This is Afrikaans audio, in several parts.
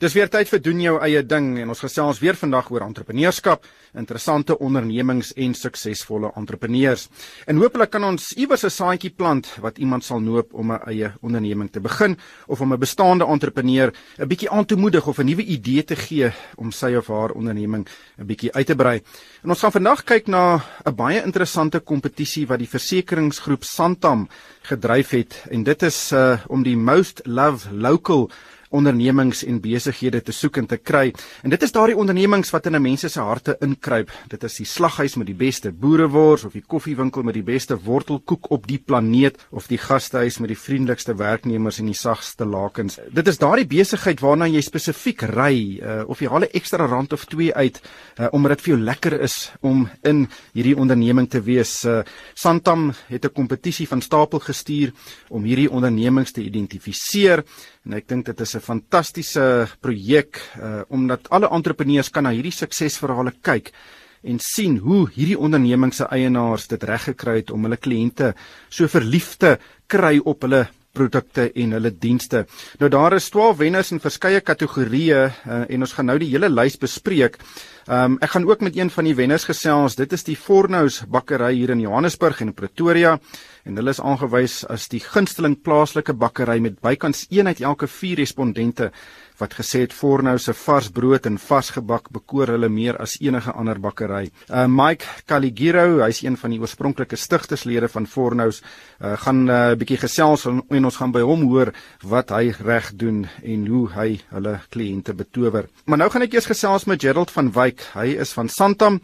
Dis weer tyd vir doen jou eie ding en ons gesels weer vandag oor entrepreneurskap, interessante ondernemings en suksesvolle entrepreneurs. En hopelik kan ons iewers 'n saadjie plant wat iemand sal noop om 'n eie onderneming te begin of om 'n bestaande entrepreneur 'n bietjie aan te moedig of 'n nuwe idee te gee om sy of haar onderneming 'n bietjie uit te brei. En ons gaan vandag kyk na 'n baie interessante kompetisie wat die versekeringsgroep Santam gedryf het en dit is uh, om die Most Love Local ondernemings en besighede te soek en te kry. En dit is daardie ondernemings wat in 'n mens se harte inkruip. Dit is die slaghuis met die beste boerewors of die koffiewinkel met die beste wortelkoek op die planeet of die gastehuis met die vriendelikste werknemers en die sagste lakens. Dit is daardie besigheid waarna jy spesifiek ry uh, of jy haal 'n ekstra rand of 2 uit uh, omdat dit vir jou lekker is om in hierdie onderneming te wees. Uh, Santam het 'n kompetisie van stapel gestuur om hierdie ondernemings te identifiseer en ek dink dit is 'n fantastiese projek uh, omdat alle entrepreneurs kan na hierdie suksesverhale kyk en sien hoe hierdie onderneming se eienaars dit reg gekry het om hulle kliënte so verlief te kry op hulle produkte en hulle dienste. Nou daar is 12 wenners in verskeie kategorieë uh, en ons gaan nou die hele lys bespreek. Um, ek gaan ook met een van die wenners gesels. Dit is die Fornous bakkery hier in Johannesburg en Pretoria en hulle is aangewys as die gunsteling plaaslike bakkery met bykans 1 uit elke 4 respondente wat gesê het Fornou se vars brood en vars gebak bekoor hulle meer as enige ander bakkery. Uh Mike Caligiro, hy's een van die oorspronklike stigterslede van Fornous, uh gaan 'n uh, bietjie gesels en, en ons gaan by hom hoor wat hy reg doen en hoe hy hulle kliënte betower. Maar nou gaan ek eers gesels met Gerald van Wyk. Hy is van Santam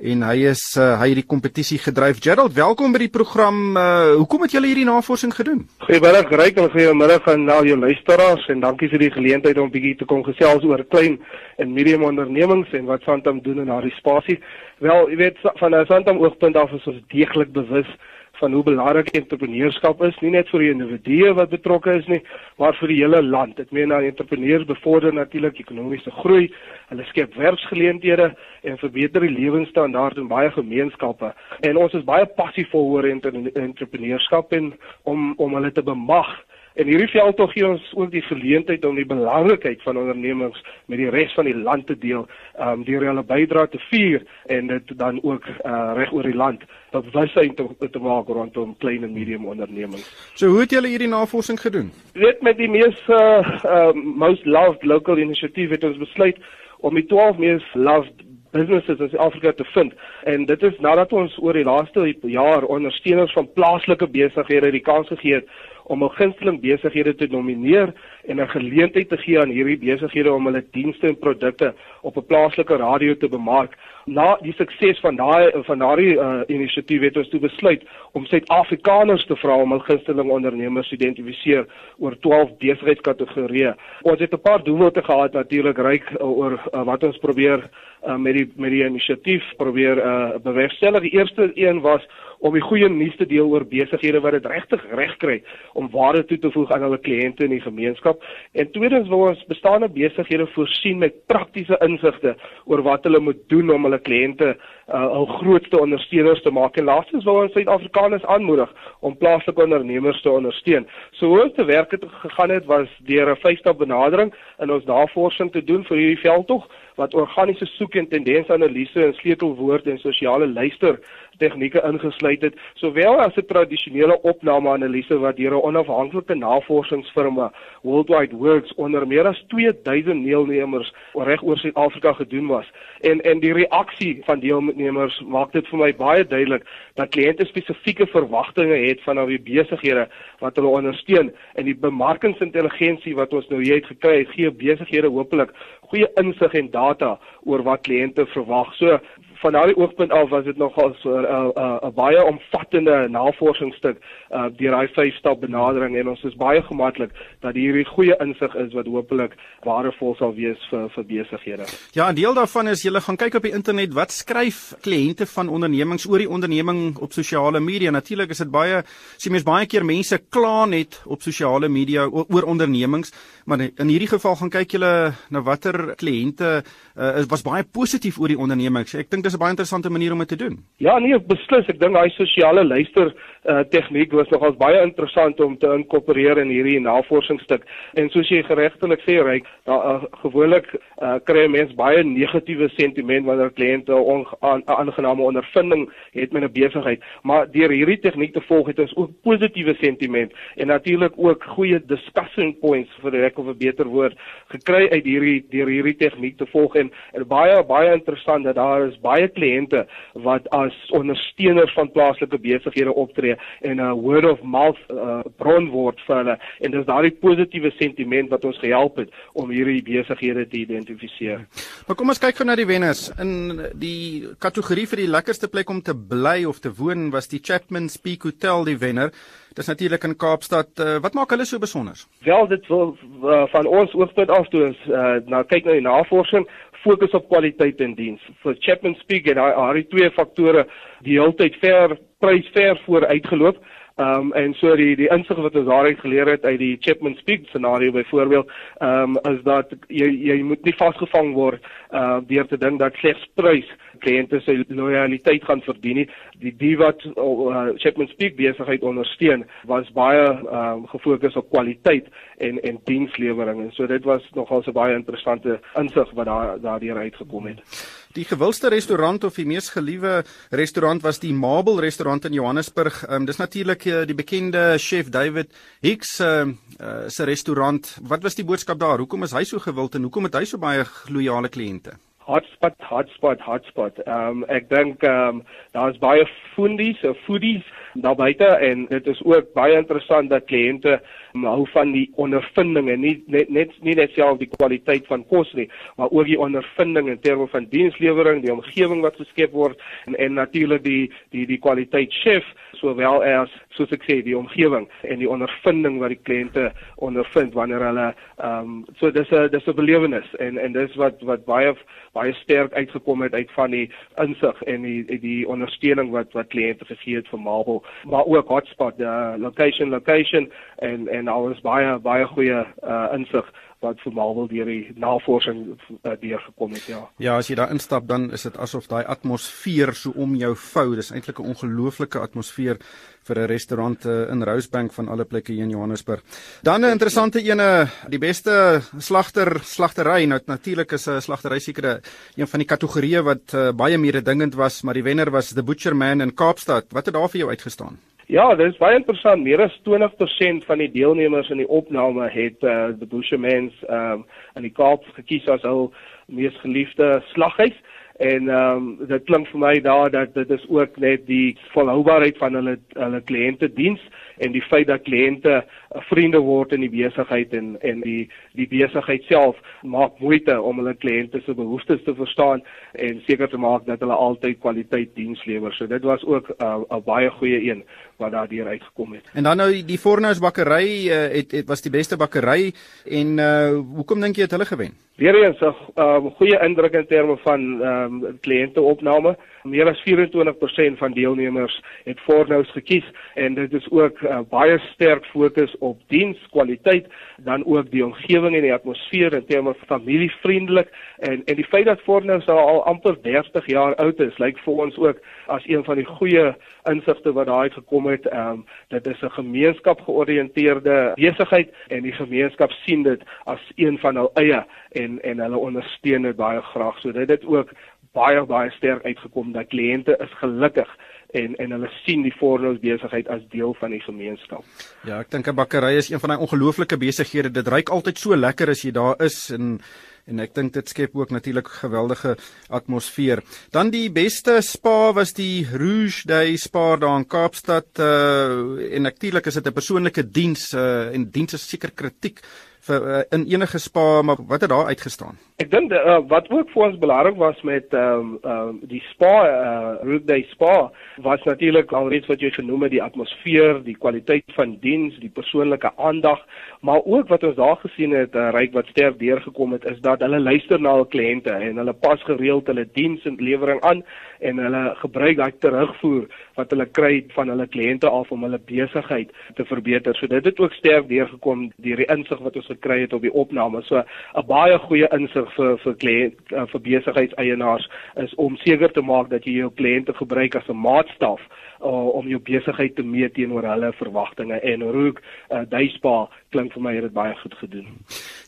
en hy is uh, hy het die kompetisie gedryf. Gerald, welkom by die program. Uh, hoekom het julle hierdie navorsing gedoen? Goeiemiddag, Ryk en goeiemiddag aan al jou luisteraars en dankie vir die geleentheid om bietjie te kom gesels oor klein en medium ondernemings en wat Santam doen in daardie spasie. Wel, jy weet van 'n Santam oogpunt af is ons deeglik bewus van hoe belangrik entrepreneurskap is, nie net vir die individue wat betrokke is nie, maar vir die hele land. Ek meen nou entrepreneurs bevorder natuurlik ekonomiese groei, hulle skep werksgeleenthede en verbeter die lewensstandaard in baie gemeenskappe. En ons is baie passievol oor entrepreneurskap en om om hulle te bemag En hierdie veldtog gee ons ook die geleentheid om die belangrikheid van ondernemings met die res van die land te deel, um deur hulle bydrae te vier en dit dan ook uh, reg oor die land bewustheid te, te maak rondom klein en medium ondernemings. So hoe het julle hierdie navorsing gedoen? Weet met die mees uh, uh most loved local initiative het ons besluit om die 12 mees loved businesses in Afrika te vind en dit is nadat ons oor die laaste jaar ondersteuners van plaaslike besighede die kans gegee het om 'n gunsteling besighede te nomineer en 'n geleentheid te gee aan hierdie besighede om hulle dienste en produkte op 'n plaaslike radio te bemark. Na die sukses van daai van daardie uh, inisiatief het ons toe besluit om Suid-Afrikaners te vra om hul gunsteling ondernemers te identifiseer oor 12 besigheidskategorieë. Ons het 'n paar doelwitte gehad natuurlik ryk uh, oor uh, wat ons probeer uh, met die met die inisiatief probeer uh, bewerkstellig. Die eerste een was om die goeie nuus te deel oor besighede wat dit regtig reg kry om waarde toe te voeg aan hulle kliënte in die gemeenskap. En tweedens wil ons bestaande besighede voorsien met praktiese insigte oor wat hulle moet doen om hulle kliënte uh, hul grootste ondersteuners te maak. En laastens wil ons Suid-Afrikaners aanmoedig om plaaslike ondernemers te ondersteun. So hoe ons te werk het gegaan het was deur 'n vyfstap benadering in ons navorsing te doen vir hierdie veldtog wat organiese soek en tendensanalise en sleutelwoord en sosiale luister tegnieke ingesluit het, sowel as 'n tradisionele opname-analise wat deur 'n onafhanklike navorsingsfirma Worldwide Works onder meer as 2000 deelnemers reg oor Suid-Afrika gedoen was. En en die reaksie van deelnemers maak dit vir my baie duidelik dat kliënte spesifieke verwagtinge het van hulle besighede wat hulle ondersteun en die bemarkingsintelligensie wat ons nou hier het gekry gee besighede hopelik goeie insig en data oor wat kliënte verwag. So van daardie oogpunt af was dit nogal 'n uh, uh, uh, baie omvattende navorsingsstuk uh, deur daai vyf stap benadering en ons is baie gemaklik dat hierdie goeie insig is wat hopelik waardevol sal wees vir vir besighede. Ja, 'n deel daarvan is jy gaan kyk op die internet wat skryf kliënte van ondernemings oor die onderneming op sosiale media. Natuurlik is dit baie sien mens baie keer mense kla net op sosiale media oor, oor ondernemings, maar in hierdie geval gaan kyk jy na watter kliënte uh, was baie positief oor die ondernemings. Ek dink is 'n baie interessante manier om dit te doen. Ja, nee, beslis. Ek dink daai sosiale luister uh, tegniek was nogals baie interessant om te inkorporeer in hierdie navorsingsstuk. En soos jy geregtelik sê, Ryk, daar uh, gewoonlik uh, kry mense baie negatiewe sentiment wanneer kliënte 'n aangename ondervinding het met 'n besigheid, maar deur hierdie tegniek te volg het ons ook positiewe sentiment en natuurlik ook goeie discussion points vir die rek of 'n beter woord gekry uit hierdie deur hierdie tegniek te volg en, en baie baie interessant dat daar is baie kliënte wat as ondersteuners van plaaslike besighede optree en 'n word of mouth uh, bron word vir hulle en dis daardie positiewe sentiment wat ons gehelp het om hierdie besighede te identifiseer. Maar kom ons kyk gou na die wenners. In die kategorie vir die lekkerste plek om te bly of te woon was die Chapman's Peak Hotel die wenner. Dis natuurlik in Kaapstad. Uh, wat maak hulle so besonder? Wel, dit wil uh, van ons oogpunt af toe ons uh, na kyk na die navorsing fokus op kwaliteit en diens. Vir Chapman's Peak het daar hierdie twee faktore die heeltyd ver prys ver vooruitgeloop. Ehm um, en so die die insig wat ons daaruit geleer het uit die Chapman's Peak scenario byvoorbeeld, ehm um, is dat jy jy moet nie vasgevang word uh deur te dink dat slegs prys kliënte se lojaliteit gaan verdien nie. Die die wat uh, Chapman's Peak besigheid ondersteun was baie ehm um, gefokus op kwaliteit en en dienslewering en so dit was nogal 'n baie interessante insig wat daar daardeur uitgekom het. Die gewildste restaurant of die mees geliewe restaurant was die Marble restaurant in Johannesburg. Um, dis natuurlik uh, die bekende chef David Hicks uh, uh, se restaurant. Wat was die boodskap daar? Hoekom is hy so gewild en hoekom het hy so baie loyale kliënte? Hotspot, hotspot, hotspot. Ehm um, ek dink ehm um, daar's baie foodies, so foodies daar buite en dit is ook baie interessant dat kliënte hou van die ondervindinge nie net net nie net self die kwaliteit van kos nie maar ook die ondervinding in terme van dienslewering die omgewing wat geskep word en en natuurlik die die die kwaliteit chef sowel as soos ek sê die omgewing en die ondervinding wat die kliënte ondervind wanneer hulle ehm um, so dis 'n dis 'n belewenis en en dis wat wat baie baie sterk uitgekom het uit van die insig en die die ondersteuning wat wat kliënte gegee het vir Marble maar ook hotspot uh, location location en en al is baie baie goeie uh, insig wat vir Marvel deur die navorsing uh, deurgekom het ja. Ja, as jy daar instap dan is dit asof daai atmosfeer so om jou vou. Dis eintlik 'n ongelooflike atmosfeer vir 'n restaurant uh, in Rosebank van alle plekke hier in Johannesburg. Dan 'n interessante ene, die beste slagter slagtery. Nou natuurlik is 'n slagtery seker een van die kategorieë wat uh, baie mededingend was, maar die wenner was The Butcher Man in Kaapstad. Wat het daar vir jou uitgestaan? Ja, dit is baie interessant. Meer as 20% van die deelnemers in die opname het uh, the Bushermans um in die Kaap gekies as hul mees geliefde slaghuis en ehm um, dit klink vir my daar dat dit is ook net die volhoubaarheid van hulle hulle kliënte diens en die feit dat kliënte uh, vriende word in die besigheid en en die die besigheid self maak moeite om hulle kliënte se behoeftes te verstaan en seker te maak dat hulle altyd kwaliteit diens lewer. So dit was ook uh, 'n uh, baie goeie een wat daardeur uitgekom het. En dan nou die Fornous bakkery uh, het het was die beste bakkery en uh, hoekom dink jy het hulle gewen? Weereens 'n uh, um, goeie indruk in terme van ehm um, kliënteopname. Meer as 24% van deelnemers het Fornous gekies en dit is ook uh, baie sterk fokus op dienskwaliteit, dan ook die omgewing en die atmosfeer in terme van familievriendelik en en die feit dat Fornous al amper 30 jaar oud is, lyk vir ons ook as een van die goeie insigte wat daai gekom het. Ehm um, dit is 'n gemeenskap georiënteerde besigheid en die gemeenskap sien dit as een van hul eie en en hulle ondersteun dit baie graag. So dit het ook baie baie sterk uitgekom dat kliënte is gelukkig en en hulle sien die Fornos besigheid as deel van die gemeenskap. Ja, ek dink 'n bakkery is een van daai ongelooflike besighede. Dit ruik altyd so lekker as jy daar is en en ek dink dit skep ook natuurlik geweldige atmosfeer. Dan die beste spa was die Rouge Day Spa daar in Kaapstad uh en natuurlik is dit 'n persoonlike diens uh en diens is seker kritiek vir uh, in enige spa maar wat het daar uitgestaan? Ek dink uh, wat ook vir ons belangrik was met ehm um, um, die spa uh Root Day Spa was natuurlik alreeds wat jy genoem het die atmosfeer, die kwaliteit van diens, die persoonlike aandag, maar ook wat ons daar gesien het uh, ryk wat sterk deurgekom het is dat hulle luister na hul kliënte en hulle pas gereeld hulle diens en lewering aan en hulle gebruik daai terugvoer wat hulle kry van hulle kliënte af om hulle besigheid te verbeter. So dit het ook sterk deurgekom deur die insig wat ons gekry het op die opname. So 'n baie goeie insig vir vir kliënt uh, vir besigheidseienaars is om seker te maak dat jy jou kliënte gebruik as 'n maatstaf uh, om jou besigheid te meet teenoor hulle verwagtinge en Rook uh, Duispa klink vir my het dit baie goed gedoen.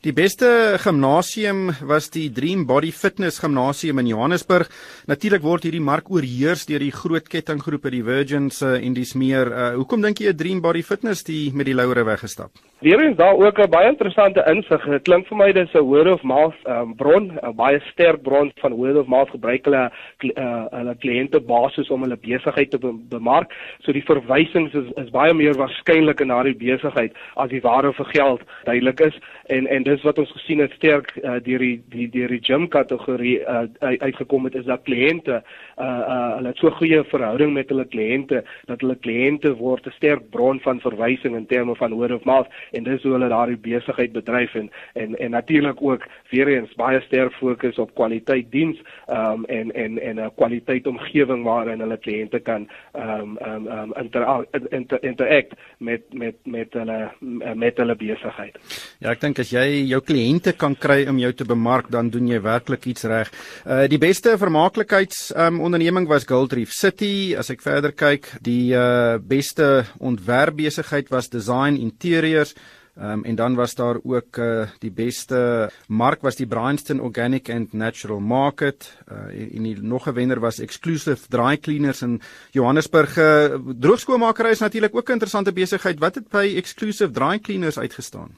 Die beste gimnasium was die Dream Body Fitness Gimnasium in Johannesburg. Natuurlik word hierdie mark oorheers deur die groot kettinggroepe die Virgins uh, en dis meer. Uh, hoekom dink jy 'n Dream Body Fitness die met die laure weggestap? Weerens daar ook 'n baie interessante insig. Dit klink vir my dis 'n word of mouth um, bron, 'n baie sterk bron van word of mouth gebruik hulle uh, hulle kliënte basis om hulle besigheid te bemark. So die verwysings is is baie meer waarskynlik in daardie besigheid as die ware vir geld duidelik is en en dis wat ons gesien het sterk uh, deur die die deur die gym kategorie uh, uitgekom het is dat kliënte uh, uh, hulle het so goeie verhouding met hulle kliënte dat hulle kliënte word 'n sterk bron van verwysing in terme van word of mouth en dis hoe hulle daardie besigheid bedryf en en en natuurlik ook weer eens baie sterk fokus op kwaliteit diens um, en en en 'n kwaliteit omgewing waarin hulle kliënte kan um um, um inter, inter, interact met met met hulle met hulle besigheid. Ja, ek dink as jy jou kliënte kan kry om jou te bemark, dan doen jy werklik iets reg. Uh die beste vermaaklikheids um onderneming was Gold Reef City. As ek verder kyk, die uh beste ontwerpbesigheid was Design Interiors. Um, en dan was daar ook uh, die beste mark was die Bryanston Organic and Natural Market uh, en die nog 'n wenner was Exclusive Dry Cleaners in Johannesburg. Uh, droogskoonmakery is natuurlik ook 'n interessante besigheid. Wat het by Exclusive Dry Cleaners uitgestaan?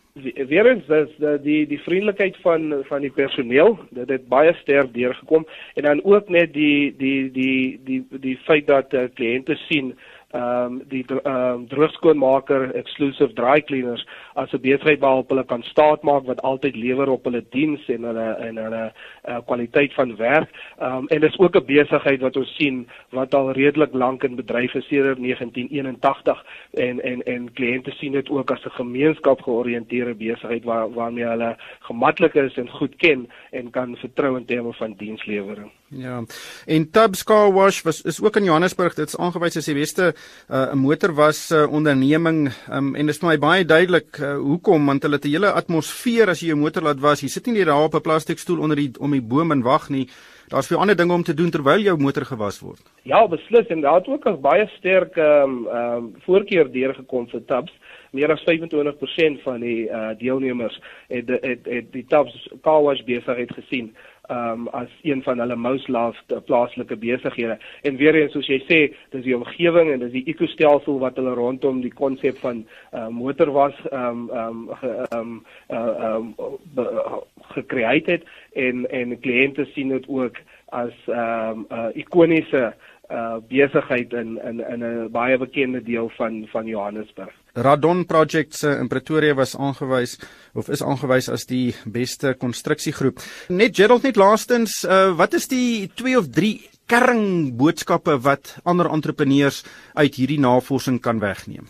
Weerens is die die, die vriendelikheid van van die personeel, dit het baie sterk deurgekom en dan ook net die die die die die, die feit dat uh, kliënte sien ehm um, die ehm um, droogskoonmaker exclusive dry cleaners as 'n besigheid waarop hulle kan staatmaak wat altyd lewer op hulle diens en hulle en hulle uh, kwaliteit van werk. Ehm um, en dis ook 'n besigheid wat ons sien wat al redelik lank in bedryf is sedert 1981 en en en kliënte sien dit ook as 'n gemeenskap georiënteerde besigheid waar waarmee hulle gemaklik is en goed ken en kan vertrou in terme van dienslewering. Ja. En Tubbs Car Wash was is ook in Johannesburg. Dit is aangewys as die beste uh, 'n uh, motorwas uh, onderneming um, en dit is vir my baie duidelik uh, hoekom want hulle het 'n hele atmosfeer as jy jou motor laat was. Jy sit nie net daar op 'n plastiekstoel onder die om die boom en wag nie. Daar's vir ander dinge om te doen terwyl jou motor gewas word. Ja, beslis en daar het ook 'n baie sterk ehm um, ehm um, voorkeur deurgekom vir Tubbs. Meer as 25% van die uh, deelnemers het het, het, het die Tubbs Car Wash besigheid gesien um, as een van hulle most loved uh, plaaslike besighede. En weer eens soos jy sê, dis die omgewing en dis die ekostelsel wat hulle rondom die konsep van uh, motorwas ehm um, ehm um, uh, um, uh, gekreë het en en kliënte sien dit ook as ehm um, uh, ikoniese uh, besigheid in in in 'n baie bekende deel van van Johannesburg. Radon Projects in Pretoria was aangewys of is aangewys as die beste konstruksiegroep. Net Gerald net laastens, uh, wat is die 2 of 3 kernboodskappe wat ander entrepreneurs uit hierdie navorsing kan wegneem?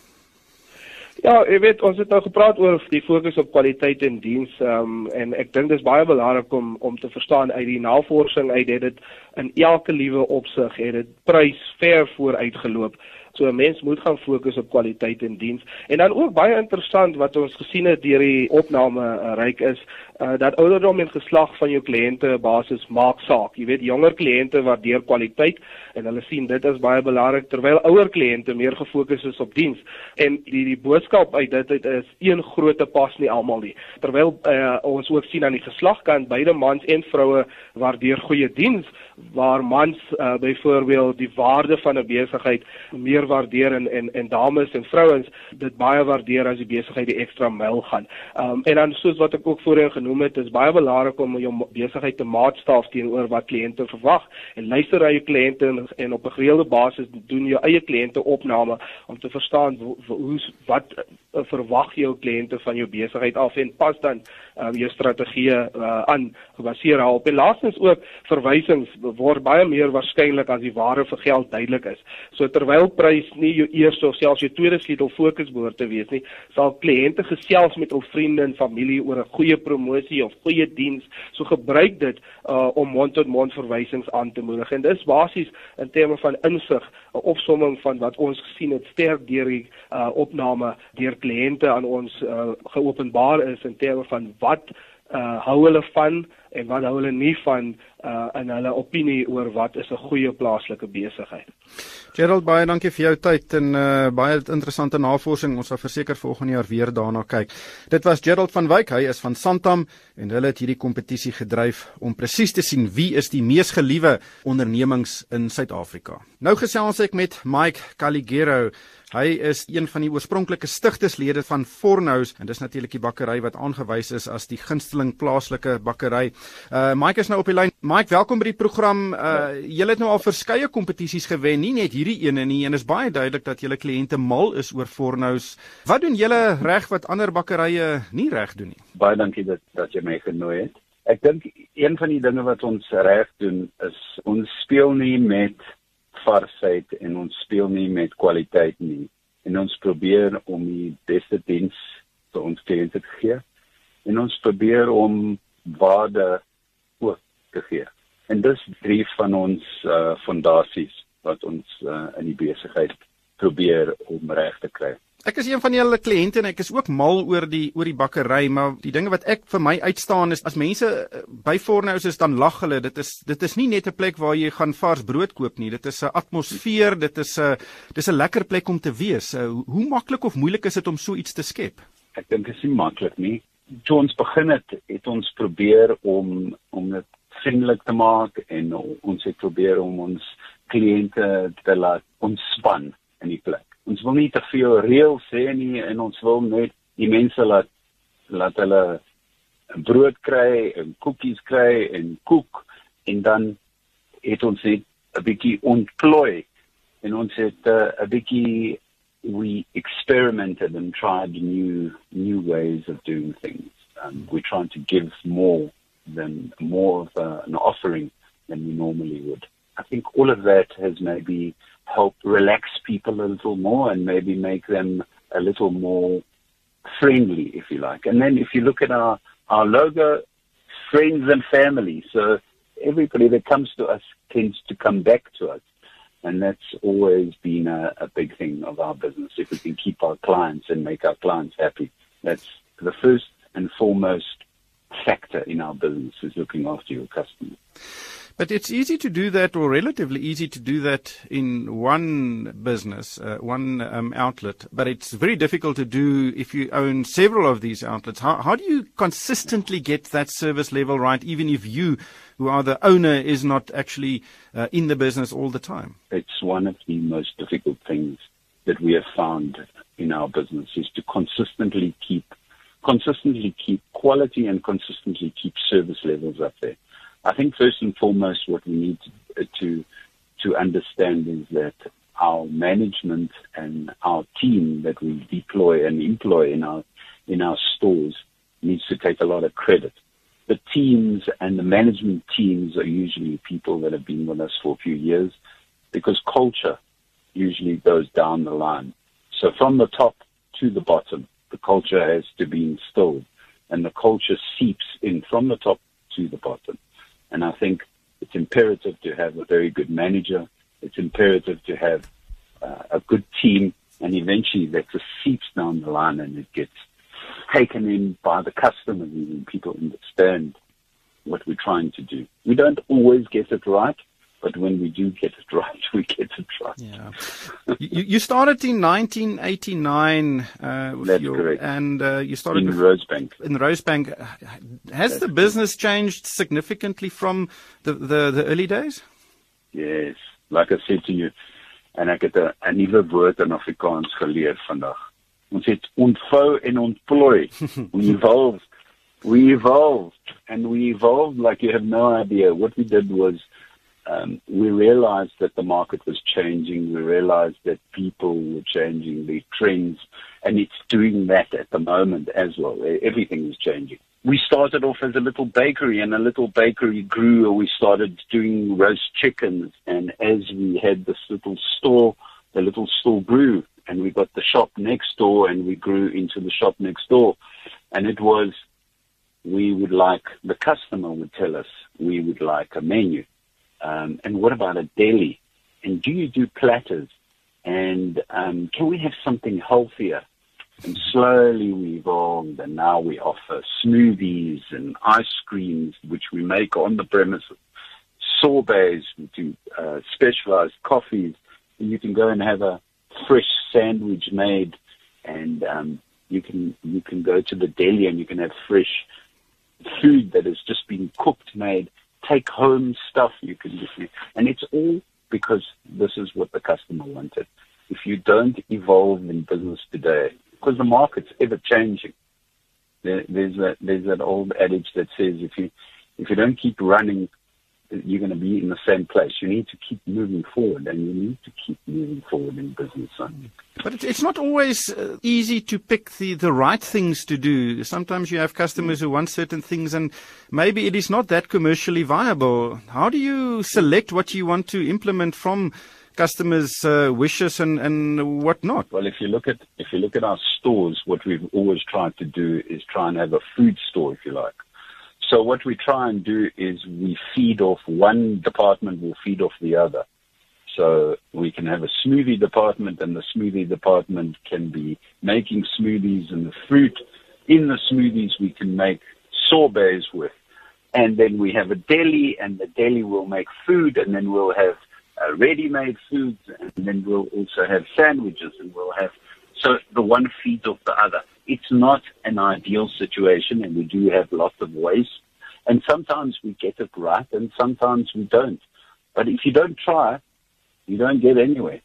Ja, jy weet ons het nou gepraat oor die fokus op kwaliteit en diens um, en ek dink dis baie belangrik om om te verstaan uit die navorsing uit dit in elke liewe opsig het dit prys ver vooruitgeloop. So 'n mens moet gaan fokus op kwaliteit en diens. En dan ook baie interessant wat ons gesien het deur die opname uh, ryk is, uh, dat ouderdom en geslag van jou kliënte basis maak saak. Jy weet jonger kliënte waardeer kwaliteit en hulle sien dit is baie belangrik terwyl ouer kliënte meer gefokus is op diens. En die die boodskap uit dit uit is een groot pas nie almal nie. Terwyl uh, ons ook sien aan die geslagkant beide mans en vroue waardeer goeie diens waar mans uh, byvoorbeeld die waarde van 'n besigheid meer waardeer en en en dames en vrouens dit baie waardeer as die besigheid die ekstra myl gaan. Um en dan soos wat ek ook voorheen genoem het, is baie belangrik om jou besigheid te maatstaaf teenoor wat kliënte verwag en luister na jou kliënte en, en op 'n gereelde basis doen jou eie kliënte opname om te verstaan hoe wat uh, verwag jou kliënte van jou besigheid af en pas dan um, jou strategie uh, aan gebaseer op. En laastens ook verwysings word baie meer waarskynlik as die ware vir geld duidelik is. So terwyl prys nie jou eerste of selfs jou tweede sleutel fokus behoort te wees nie, sal kliënte gesels met hul vriende en familie oor 'n goeie promosie of goeie diens. So gebruik dit uh, om mond-tot-mond -mond verwysings aan te moedig. En dis basies in terme van insig 'n opsomming van wat ons gesien het sterk deur die uh, opname deur kliënte aan ons uh, geopenbaar is in terme van wat uh, hou hulle van en wat hou hulle nie van uh, in hulle opinie oor wat is 'n goeie plaaslike besigheid. Gerald baie dankie vir jou tyd en uh, baie interessante navorsing. Ons sal verseker volgende jaar weer daarna kyk. Dit was Gerald van Wyk, hy is van Santam en hulle het hierdie kompetisie gedryf om presies te sien wie is die mees geliewe ondernemings in Suid-Afrika. Nou gesels ek met Mike Caligero. Hy is een van die oorspronklike stigterslede van Fornous en dis natuurlik die bakkery wat aangewys is as die gunsteling plaaslike bakkery. Uh Mike is nou op die lyn. Mike, welkom by die program. Uh jy het nou al verskeie kompetisies gewen, nie net hierdie ene nie en is baie duidelik dat julle kliënte mal is oor Fornous. Wat doen julle reg wat ander bakkerye nie reg doen nie? Baie dankie dat dat jy my genooi het. Ek dink een van die dinge wat ons reg doen is ons speel nie met varsheid en ons speel nie met kwaliteit nie. En ons probeer om die beste diens vir ons kliënte te gee. En ons probeer om waarde ook te gee. En dis drie van ons uh fondasies wat ons uh in die besigheid probeer om reg te kry. Ek is een van julle kliënte en ek is ook mal oor die oor die bakkery, maar die dinge wat ek vir my uitstaan is as mense eh, by Fornous is dan lag hulle. Dit is dit is nie net 'n plek waar jy gaan vars brood koop nie. Dit is 'n atmosfeer, dit is 'n dis 'n lekker plek om te wees. Eh, hoe maklik of moeilik is dit om so iets te skep? Ek dink dit is nie maklik nie. Toe ons begin het, het ons probeer om om dit vriendelik te maak en ons het probeer om ons kliënte te laat ontspan in die plek ons wil nie te veel reëls hê nie en ons wil net die mense laat laat hulle brood kry en koekies kry en koek en dan het ons net 'n bietjie ontplooi en ons het uh, 'n bietjie we experimented and tried new new ways of doing things. And we're trying to give more than more of a, an offering than we normally would. I think all of that has maybe help relax people a little more and maybe make them a little more friendly, if you like. And then if you look at our, our logo, friends and family. So everybody that comes to us tends to come back to us. And that's always been a, a big thing of our business. If we can keep our clients and make our clients happy, that's the first and foremost factor in our business is looking after your customers. But it's easy to do that, or relatively easy to do that in one business, uh, one um, outlet. But it's very difficult to do if you own several of these outlets. How, how do you consistently get that service level right, even if you, who are the owner, is not actually uh, in the business all the time? It's one of the most difficult things that we have found in our business is to consistently keep consistently keep quality and consistently keep service levels up there. I think first and foremost, what we need to, to understand is that our management and our team that we deploy and employ in our in our stores needs to take a lot of credit. The teams and the management teams are usually people that have been with us for a few years because culture usually goes down the line. So from the top to the bottom, the culture has to be instilled and the culture seeps in from the top to the bottom. And I think it's imperative to have a very good manager. It's imperative to have uh, a good team. And eventually that just seeps down the line and it gets taken in by the customers and people understand what we're trying to do. We don't always get it right, but when we do get it right, we get it right. Yeah. you, you started in 1989, uh, That's your, correct. and uh, you started in with- Rosebank. in Rosebank. Has the business changed significantly from the, the, the early days? Yes, like I said to you, en ek het 'n nuwe woord in Afrikaans geleer vandag. Ons het ontvou en ontplooi. we evolved. We evolved and we evolved like you have no idea. What we did was um, we realized that the market was changing. We realized that people were changing, the trends, and it's doing that at the moment as well. Everything is changing. we started off as a little bakery and a little bakery grew we started doing roast chickens and as we had this little store the little store grew and we got the shop next door and we grew into the shop next door and it was we would like the customer would tell us we would like a menu um, and what about a deli and do you do platters and um, can we have something healthier and slowly we evolved, and now we offer smoothies and ice creams, which we make on the premises, sorbets, we do uh, specialized coffees. And you can go and have a fresh sandwich made, and um, you can you can go to the deli and you can have fresh food that has just been cooked, made. Take home stuff you can just, and it's all because this is what the customer wanted. If you don't evolve in business today, because the market's ever changing. There, there's that there's that old adage that says if you if you don't keep running, you're going to be in the same place. You need to keep moving forward, and you need to keep moving forward in business. But it's not always uh, easy to pick the, the right things to do. Sometimes you have customers who want certain things, and maybe it is not that commercially viable. How do you select what you want to implement from customers' uh, wishes and, and whatnot? Well, if you look at if you look at our stores, what we've always tried to do is try and have a food store, if you like. So what we try and do is we feed off one department will feed off the other. So we can have a smoothie department, and the smoothie department can be making smoothies, and the fruit in the smoothies we can make sorbets with. And then we have a deli, and the deli will make food, and then we'll have uh, ready-made foods, and then we'll also have sandwiches, and we'll have so the one feeds off the other. It's not an ideal situation, and we do have lots of waste. And sometimes we get it right, and sometimes we don't. But if you don't try, you don't get anywhere.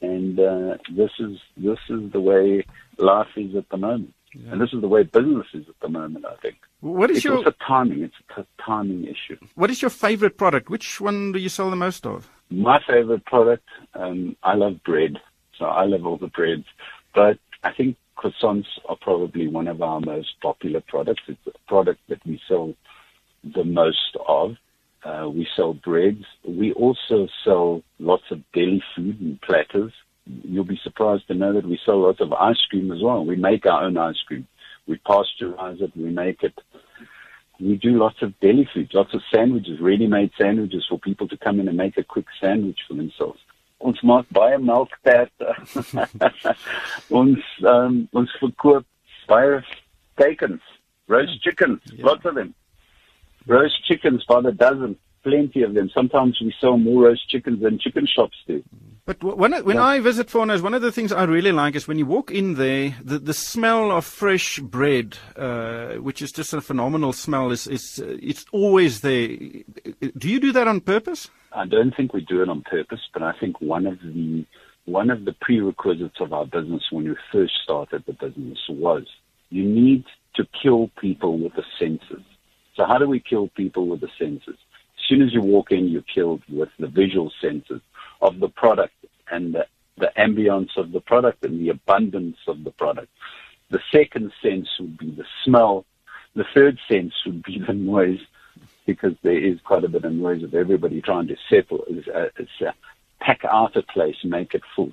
And uh, this is this is the way life is at the moment, yeah. and this is the way business is at the moment. I think. What is it's your also timing? It's a timing issue. What is your favorite product? Which one do you sell the most of? My favorite product, um, I love bread, so I love all the breads. But I think croissants are probably one of our most popular products. It's a product that we sell the most of. Uh, we sell breads. We also sell lots of deli food and platters. You'll be surprised to know that we sell lots of ice cream as well. We make our own ice cream. We pasteurize it. We make it we do lots of deli food, lots of sandwiches, ready-made sandwiches for people to come in and make a quick sandwich for themselves. Ons maak baie melkterte. ons um, ons verkoop baie tekens, roast chickens, yeah. lots of them. Roast chickens by the dozen, plenty of them. Sometimes we sell more roast chickens than chicken shops do. But when when yeah. I visit Faunas, one of the things I really like is when you walk in there, the the smell of fresh bread, uh, which is just a phenomenal smell, is is uh, it's always there. Do you do that on purpose? I don't think we do it on purpose, but I think one of the one of the prerequisites of our business when we first started the business was you need to kill people with the senses. So how do we kill people with the senses? As soon as you walk in, you're killed with the visual senses of the product and the, the ambience of the product and the abundance of the product. The second sense would be the smell. The third sense would be the noise, because there is quite a bit of noise of everybody trying to settle, uh, uh, pack out a place, make it full.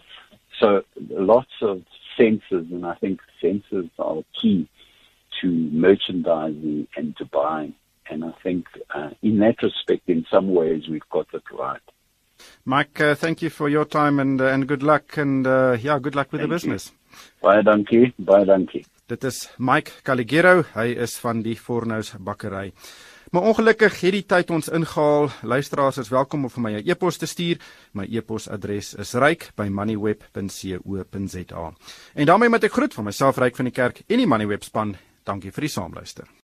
So lots of senses, and I think senses are key to merchandising and to buying. And I think uh, in that respect, in some ways, we've got it right. Mike, uh, thank you for your time and uh, and good luck and uh, yeah, good luck with thank the business. You. Baie dankie, baie dankie. Dit is Mike Caligero, hy is van die Fornous bakkery. Maar ongelukkig het die tyd ons ingehaal. Luisteraars is welkom om vir my 'n e-pos te stuur. My e-posadres is ryk@moneyweb.co.za. En daarmee met ek groet van myself ryk van die kerk en die Moneyweb span. Dankie vir die saamluister.